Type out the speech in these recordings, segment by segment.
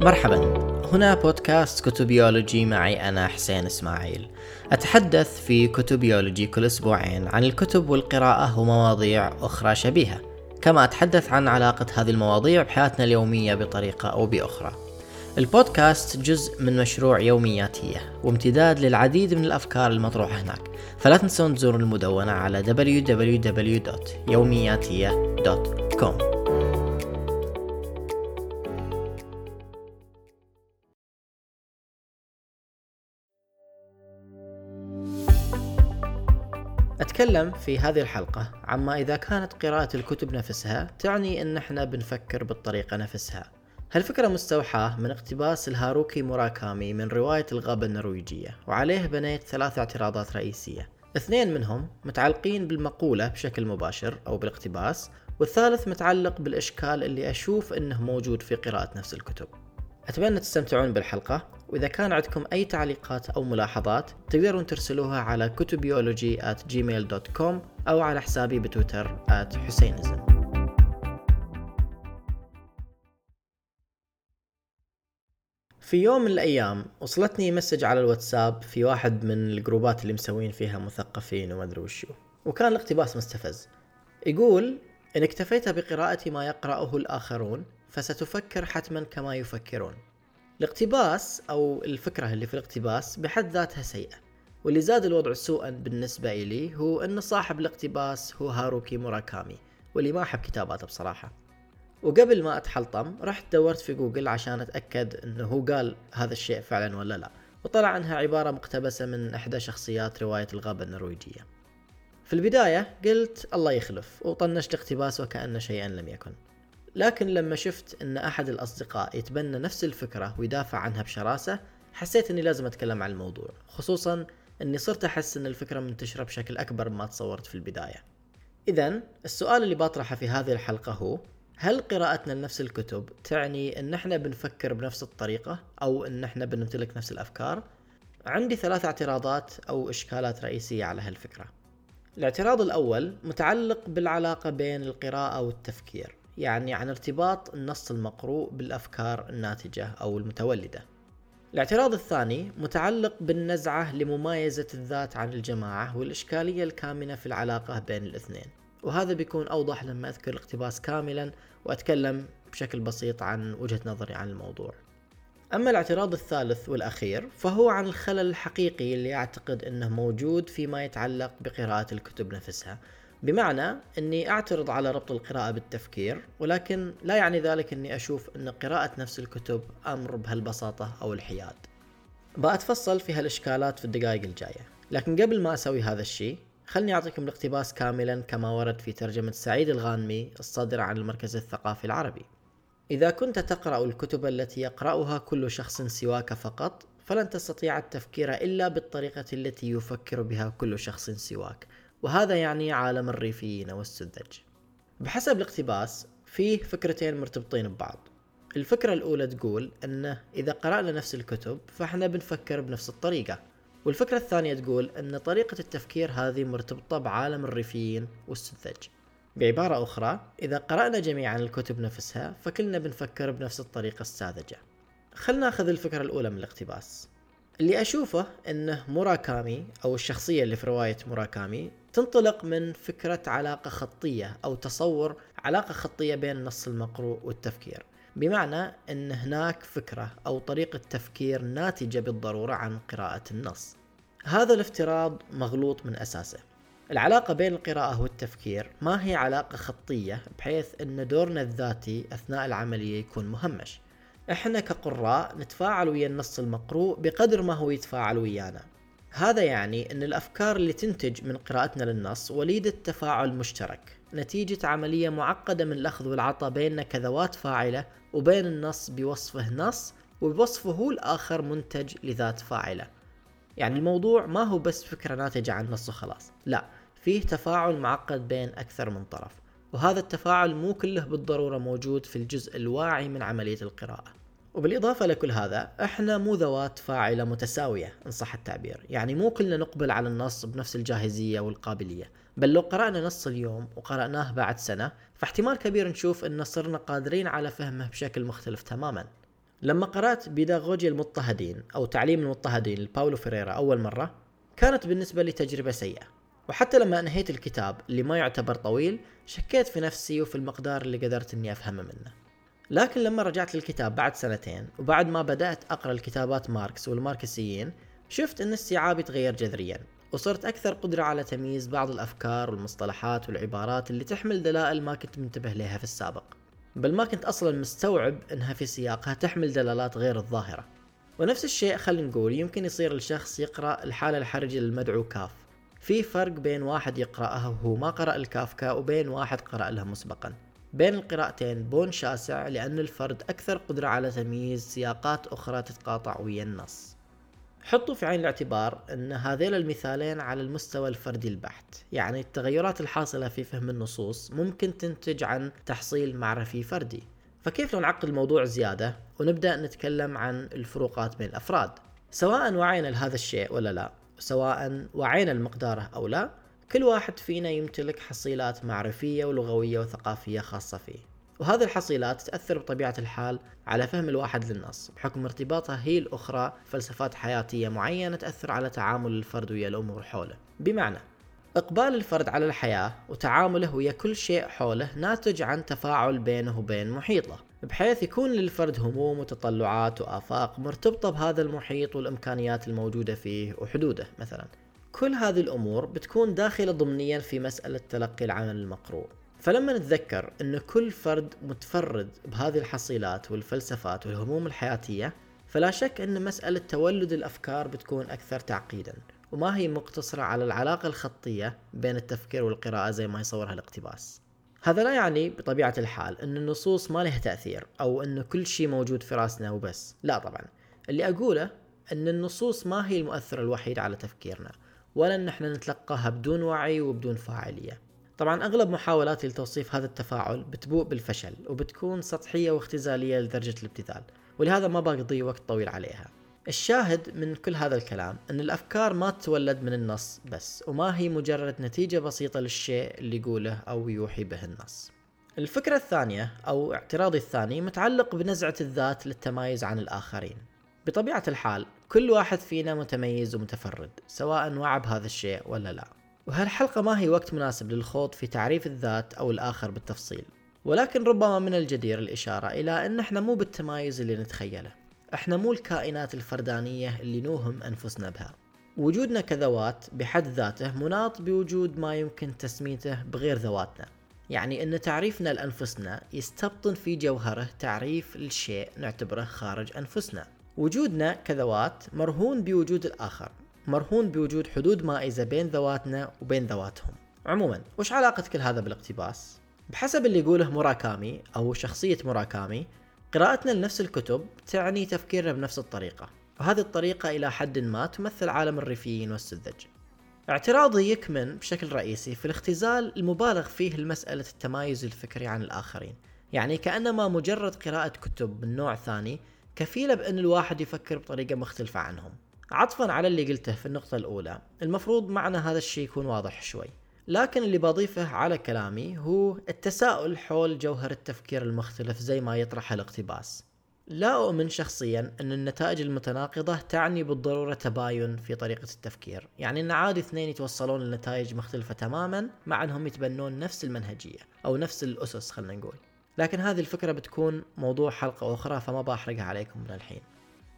مرحبا. هنا بودكاست كتبيولوجي معي أنا حسين إسماعيل. أتحدث في كتبيولوجي كل أسبوعين عن الكتب والقراءة ومواضيع أخرى شبيهة كما أتحدث عن علاقة هذه المواضيع بحياتنا اليومية بطريقة أو بأخرى. البودكاست جزء من مشروع يومياتية وامتداد للعديد من الأفكار المطروحة هناك. فلا تنسون تزوروا المدونة على www.يومياتية.com أتكلم في هذه الحلقة عما إذا كانت قراءة الكتب نفسها تعني أن إحنا بنفكر بالطريقة نفسها. هالفكرة مستوحاة من اقتباس لهاروكي موراكامي من رواية الغابة النرويجية وعليه بنيت ثلاث اعتراضات رئيسية. اثنين منهم متعلقين بالمقولة بشكل مباشر أو بالاقتباس والثالث متعلق بالإشكال اللي أشوف أنه موجود في قراءة نفس الكتب. أتمنى تستمتعون بالحلقة. وإذا كان عندكم أي تعليقات أو ملاحظات تقدرون ترسلوها على كتبيولوجي at gmail.com أو على حسابي بتويتر at حسينزم. في يوم من الأيام وصلتني message على الواتساب في واحد من الجروبات اللي مسوين فيها مثقفين وما أدري وشو. وكان الاقتباس مستفز. يقول إن اكتفيت بقراءة ما يقرأه الآخرون فستفكر حتما كما يفكرون. الاقتباس أو الفكرة اللي في الاقتباس بحد ذاتها سيئة واللي زاد الوضع سوءا بالنسبة إلي هو أن صاحب الاقتباس هو هاروكي موراكامي واللي ما أحب كتاباته بصراحة. وقبل ما أتحلطم رحت دورت في جوجل عشان أتأكد أنه هو قال هذا الشيء فعلا ولا لا. وطلع أنها عبارة مقتبسة من إحدى شخصيات رواية الغابة النرويجية. في البداية قلت الله يخلف وطنشت الاقتباس وكأن شيئا لم يكن. لكن لما شفت إن أحد الأصدقاء يتبنى نفس الفكرة ويدافع عنها بشراسة حسيت إني لازم أتكلم عن الموضوع خصوصا إني صرت أحس إن الفكرة منتشرة بشكل أكبر مما تصورت في البداية اذا السؤال اللي بطرحه في هذه الحلقة هو هل قراءتنا لنفس الكتب تعني إن إحنا بنفكر بنفس الطريقة أو إن إحنا بنمتلك نفس الأفكار؟ عندي ثلاث اعتراضات أو إشكالات رئيسية على هالفكرة. الاعتراض الأول متعلق بالعلاقة بين القراءة والتفكير. يعني عن ارتباط النص المقروء بالأفكار الناتجة أو المتولدة. الاعتراض الثاني متعلق بالنزعة لممايزة الذات عن الجماعة والإشكالية الكامنة في العلاقة بين الاثنين. وهذا بيكون أوضح لما أذكر الاقتباس كاملا وأتكلم بشكل بسيط عن وجهة نظري عن الموضوع. أما الاعتراض الثالث والأخير فهو عن الخلل الحقيقي اللي اعتقد إنه موجود فيما يتعلق بقراءة الكتب نفسها بمعنى إني أعترض على ربط القراءة بالتفكير ولكن لا يعني ذلك إني أشوف إن قراءة نفس الكتب أمر بهالبساطة أو الحياد. بأتفصل في هالإشكالات في الدقائق الجاية، لكن قبل ما أسوي هذا الشيء خلني أعطيكم الاقتباس كاملا كما ورد في ترجمة سعيد الغانمي الصادرة عن المركز الثقافي العربي. إذا كنت تقرأ الكتب التي يقرأها كل شخص سواك فقط، فلن تستطيع التفكير إلا بالطريقة التي يفكر بها كل شخص سواك، وهذا يعني عالم الريفيين والسذج. بحسب الاقتباس فيه فكرتين مرتبطين ببعض. الفكرة الأولى تقول أنه إذا قرأنا نفس الكتب فإحنا بنفكر بنفس الطريقة. والفكرة الثانية تقول أن طريقة التفكير هذه مرتبطة بعالم الريفيين والسذج. بعبارة أخرى إذا قرأنا جميعا الكتب نفسها فكلنا بنفكر بنفس الطريقة الساذجة. خلنا نأخذ الفكرة الأولى من الاقتباس. اللي أشوفه أنه موراكامي أو الشخصية اللي في رواية موراكامي تنطلق من فكرة علاقة خطية أو تصور علاقة خطية بين النص المقروء والتفكير. بمعنى أن هناك فكرة أو طريقة تفكير ناتجة بالضرورة عن قراءة النص. هذا الافتراض مغلوط من أساسه. العلاقة بين القراءة والتفكير ما هي علاقة خطية بحيث أن دورنا الذاتي أثناء العملية يكون مهمش. إحنا كقراء نتفاعل ويا النص المقروء بقدر ما هو يتفاعل ويانا. هذا يعني أن الأفكار اللي تنتج من قراءتنا للنص وليدة تفاعل مشترك. نتيجة عملية معقدة من الأخذ والعطاء بيننا كذوات فاعلة وبين النص بوصفه نص وبوصفه هو الآخر منتج لذات فاعلة. يعني الموضوع ما هو بس فكرة ناتجة عن نص وخلاص لا فيه تفاعل معقد بين أكثر من طرف. وهذا التفاعل مو كله بالضرورة موجود في الجزء الواعي من عملية القراءة. وبالإضافة لكل هذا إحنا مو ذوات فاعلة متساوية إن صح التعبير. يعني مو كلنا نقبل على النص بنفس الجاهزية والقابلية. بل لو قرأنا نص اليوم وقرأناه بعد سنة فاحتمال كبير نشوف أن صرنا قادرين على فهمه بشكل مختلف تماما. لما قرأت بيداغوجيا المضطهدين أو تعليم المضطهدين لباولو فيريرا أول مرة كانت بالنسبة لي تجربة سيئة. وحتى لما أنهيت الكتاب اللي ما يعتبر طويل شكيت في نفسي وفي المقدار اللي قدرت أني أفهمه منه. لكن لما رجعت للكتاب بعد سنتين وبعد ما بدأت أقرأ الكتابات ماركس والماركسيين شفت أن استيعابي تغير جذريا وصرت أكثر قدرة على تمييز بعض الأفكار والمصطلحات والعبارات اللي تحمل دلائل ما كنت منتبه لها في السابق. بل ما كنت أصلا مستوعب أنها في سياقها تحمل دلالات غير الظاهرة. ونفس الشيء خلينا نقول يمكن يصير الشخص يقرأ الحالة الحرجة للمدعو كاف. في فرق بين واحد يقرأها وهو ما قرأ الكافكا وبين واحد قرأ لها مسبقا. بين القراءتين بون شاسع لأن الفرد أكثر قدرة على تمييز سياقات أخرى تتقاطع ويا النص. حطوا في عين الاعتبار أن هذيل المثالين على المستوى الفردي البحت. يعني التغيرات الحاصلة في فهم النصوص ممكن تنتج عن تحصيل معرفي فردي. فكيف لو نعقد الموضوع زيادة ونبدأ نتكلم عن الفروقات بين الأفراد؟ سواء وعينا لهذا الشيء ولا لا؟ سواء وعينا المقدار أو لا؟ كل واحد فينا يمتلك حصيلات معرفية ولغوية وثقافية خاصة فيه. وهذه الحصيلات تأثر بطبيعة الحال على فهم الواحد للنص. بحكم ارتباطها هي الأخرى فلسفات حياتية معينة تأثر على تعامل الفرد ويا الأمور حوله. بمعنى إقبال الفرد على الحياة وتعامله ويا كل شيء حوله ناتج عن تفاعل بينه وبين محيطه. بحيث يكون للفرد هموم وتطلعات وآفاق مرتبطة بهذا المحيط والإمكانيات الموجودة فيه وحدوده مثلا. كل هذه الأمور بتكون داخلة ضمنيا في مسألة تلقي العمل المقروء. فلما نتذكر أن كل فرد متفرد بهذه الحصيلات والفلسفات والهموم الحياتية فلا شك أن مسألة تولد الأفكار بتكون أكثر تعقيدا وما هي مقتصرة على العلاقة الخطية بين التفكير والقراءة زي ما يصورها الاقتباس. هذا لا يعني بطبيعة الحال أن النصوص ما لها تأثير أو أن كل شيء موجود في رأسنا وبس. لا طبعا. اللي أقوله أن النصوص ما هي المؤثر الوحيد على تفكيرنا. ولا أن إحنا نتلقاها بدون وعي وبدون فاعلية. طبعا أغلب محاولاتي لتوصيف هذا التفاعل بتبوء بالفشل وبتكون سطحية واختزالية لدرجة الابتذال ولهذا ما بقضي وقت طويل عليها. الشاهد من كل هذا الكلام أن الأفكار ما تتولد من النص بس وما هي مجرد نتيجة بسيطة للشيء اللي يقوله أو يوحي به النص. الفكرة الثانية أو اعتراضي الثاني متعلق بنزعة الذات للتمايز عن الآخرين. بطبيعة الحال كل واحد فينا متميز ومتفرد سواء وعى بهذا الشيء ولا لا. وهالحلقة ما هي وقت مناسب للخوض في تعريف الذات أو الآخر بالتفصيل. ولكن ربما من الجدير الإشارة إلى أن إحنا مو بالتمايز اللي نتخيله. إحنا مو الكائنات الفردانية اللي نوهم أنفسنا بها. وجودنا كذوات بحد ذاته مناط بوجود ما يمكن تسميته بغير ذواتنا. يعني أن تعريفنا لأنفسنا يستبطن في جوهره تعريف الشيء نعتبره خارج أنفسنا. وجودنا كذوات مرهون بوجود الآخر مرهون بوجود حدود مائزة بين ذواتنا وبين ذواتهم. عموما وش علاقة كل هذا بالاقتباس؟ بحسب اللي يقوله موراكامي أو شخصية موراكامي قراءتنا لنفس الكتب تعني تفكيرنا بنفس الطريقة وهذه الطريقة إلى حد ما تمثل عالم الريفيين والسذج. اعتراضي يكمن بشكل رئيسي في الاختزال المبالغ فيه لمسألة التمايز الفكري عن الآخرين. يعني كأنما مجرد قراءة كتب من نوع ثاني كفيلة بأن الواحد يفكر بطريقة مختلفة عنهم. عطفا على اللي قلته في النقطة الأولى المفروض معنى هذا الشيء يكون واضح شوي. لكن اللي بضيفه على كلامي هو التساؤل حول جوهر التفكير المختلف زي ما يطرح الاقتباس. لا أؤمن شخصيا أن النتائج المتناقضة تعني بالضرورة تباين في طريقة التفكير. يعني أن عادي اثنين يتوصلون لنتائج مختلفة تماما مع أنهم يتبنون نفس المنهجية أو نفس الأسس خلنا نقول. لكن هذه الفكرة بتكون موضوع حلقة أخرى فما بحرقها عليكم من الحين.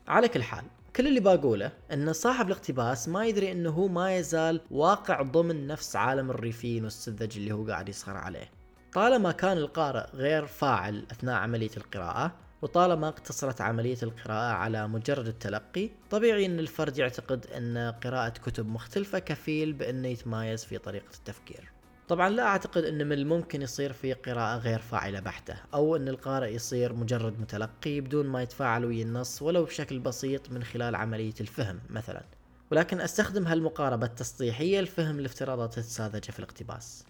على كل حال كل اللي بقوله إن صاحب الاقتباس ما يدري إنه هو ما يزال واقع ضمن نفس عالم الريفيين والسذج اللي هو قاعد يسخر عليه. طالما كان القارئ غير فاعل أثناء عملية القراءة وطالما اقتصرت عملية القراءة على مجرد التلقي طبيعي إن الفرد يعتقد إن قراءة كتب مختلفة كفيل بإنه يتمايز في طريقة التفكير. طبعا لا أعتقد إن من الممكن يصير في قراءة غير فاعلة بحتة أو إن القارئ يصير مجرد متلقي بدون ما يتفاعل ويا النص ولو بشكل بسيط من خلال عملية الفهم مثلا. ولكن أستخدم هالمقاربة التسطيحية لفهم الافتراضات الساذجة في الاقتباس.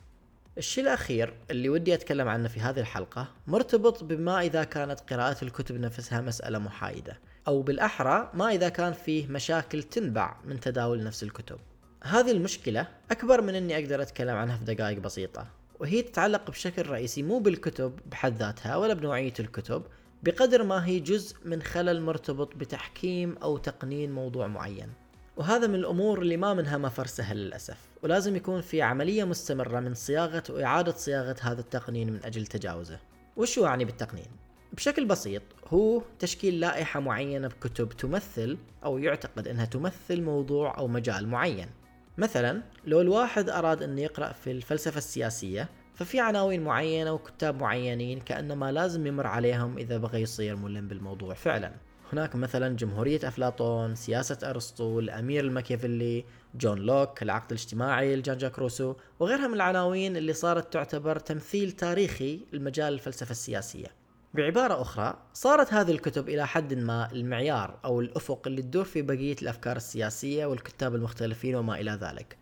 الشيء الأخير اللي ودي أتكلم عنه في هذه الحلقة مرتبط بما إذا كانت قراءة الكتب نفسها مسألة محايدة أو بالأحرى ما إذا كان فيه مشاكل تنبع من تداول نفس الكتب. هذه المشكلة أكبر من أني أقدر أتكلم عنها في دقائق بسيطة. وهي تتعلق بشكل رئيسي مو بالكتب بحد ذاتها ولا بنوعية الكتب بقدر ما هي جزء من خلل مرتبط بتحكيم أو تقنين موضوع معين. وهذا من الأمور اللي ما منها مفر سهل للأسف. ولازم يكون في عملية مستمرة من صياغة وإعادة صياغة هذا التقنين من أجل تجاوزه. وش يعني بالتقنين؟ بشكل بسيط هو تشكيل لائحة معينة بكتب تمثل أو يعتقد أنها تمثل موضوع أو مجال معين. مثلا لو الواحد أراد أن يقرأ في الفلسفة السياسية ففي عناوين معينة وكتاب معينين كأنما لازم يمر عليهم إذا بغى يصير ملم بالموضوع فعلا. هناك مثلا جمهورية أفلاطون سياسة أرسطو الأمير لماكيافيلي جون لوك العقد الاجتماعي لجان جاك روسو وغيرها من العناوين اللي صارت تعتبر تمثيل تاريخي لمجال الفلسفة السياسية. بعبارة أخرى صارت هذه الكتب إلى حد ما المعيار أو الأفق اللي تدور في بقية الأفكار السياسية والكتاب المختلفين وما إلى ذلك.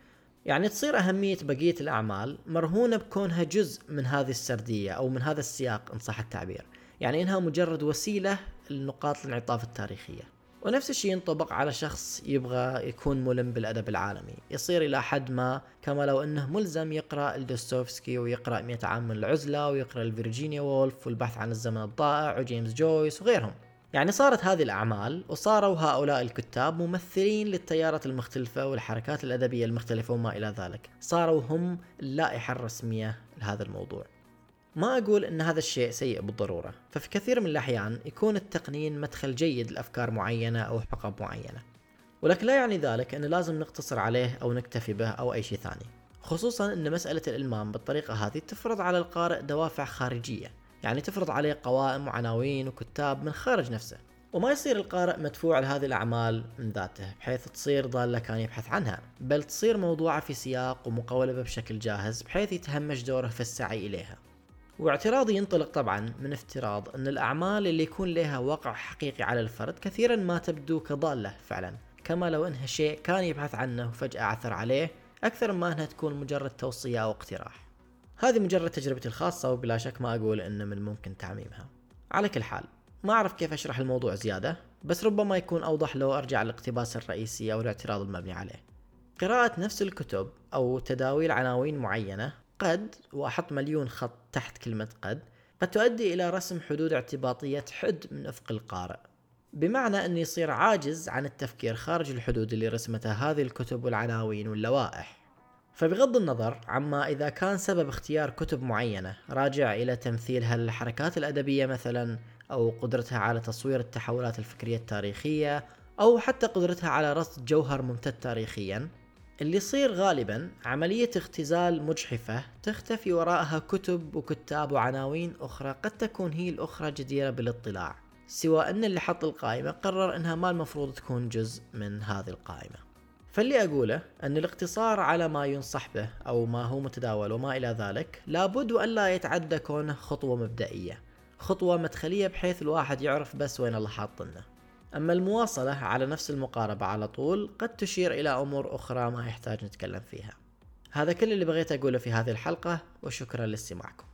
يعني تصير أهمية بقية الأعمال مرهونة بكونها جزء من هذه السردية أو من هذا السياق إن صح التعبير. يعني إنها مجرد وسيلة لنقاط الانعطاف التاريخية. ونفس الشيء ينطبق على شخص يبغى يكون ملم بالأدب العالمي. يصير إلى حد ما كما لو أنه ملزم يقرأ الدوستوفسكي ويقرأ مئة عام من العزلة ويقرأ الفيرجينيا وولف والبحث عن الزمن الضائع وجيمس جويس وغيرهم. يعني صارت هذه الأعمال وصاروا هؤلاء الكتاب ممثلين للتيارات المختلفة والحركات الأدبية المختلفة وما إلى ذلك. صاروا هم اللائحة الرسمية لهذا الموضوع. ما أقول أن هذا الشيء سيء بالضرورة ففي كثير من الأحيان يكون التقنين مدخل جيد لأفكار معينة أو حقب معينة. ولكن لا يعني ذلك أن لازم نقتصر عليه أو نكتفي به أو أي شيء ثاني. خصوصا أن مسألة الإلمام بالطريقة هذه تفرض على القارئ دوافع خارجية يعني تفرض عليه قوائم وعناوين وكتاب من خارج نفسه. وما يصير القارئ مدفوع لهذه الأعمال من ذاته بحيث تصير ضالة كان يبحث عنها بل تصير موضوعة في سياق ومقولبة بشكل جاهز بحيث يتهمش دوره في السعي إليها. واعتراضي ينطلق طبعا من افتراض أن الأعمال اللي يكون لها وقع حقيقي على الفرد كثيرا ما تبدو كضالة فعلا. كما لو أنها شيء كان يبحث عنه وفجأة عثر عليه أكثر ما أنها تكون مجرد توصية أو اقتراح. هذه مجرد تجربتي الخاصة وبلا شك ما أقول أن من الممكن تعميمها. على كل حال ما أعرف كيف أشرح الموضوع زيادة بس ربما يكون أوضح لو أرجع للاقتباس الرئيسي أو الاعتراض المبني عليه. قراءة نفس الكتب أو تداويل عناوين معينة قد وأحط مليون خط تحت كلمة قد قد تؤدي إلى رسم حدود اعتباطية حد من أفق القارئ. بمعنى أن يصير عاجز عن التفكير خارج الحدود اللي رسمتها هذه الكتب والعناوين واللوائح. فبغض النظر عما إذا كان سبب اختيار كتب معينة راجع إلى تمثيل الحركات الأدبية مثلا أو قدرتها على تصوير التحولات الفكرية التاريخية أو حتى قدرتها على رصد جوهر ممتد تاريخيا. اللي يصير غالبا عملية اختزال مجحفة تختفي وراءها كتب وكتاب وعناوين أخرى قد تكون هي الأخرى جديرة بالاطلاع سوى أن اللي حط القائمة قرر أنها ما المفروض تكون جزء من هذه القائمة. فاللي أقوله أن الاقتصار على ما ينصح به أو ما هو متداول وما إلى ذلك لابد ألا يتعدى كونه خطوة مبدئية خطوة مدخلية بحيث الواحد يعرف بس وين الله حاطنه. أما المواصلة على نفس المقاربة على طول قد تشير إلى أمور أخرى ما يحتاج نتكلم فيها. هذا كل اللي بغيت أقوله في هذه الحلقة وشكرا لاستماعكم.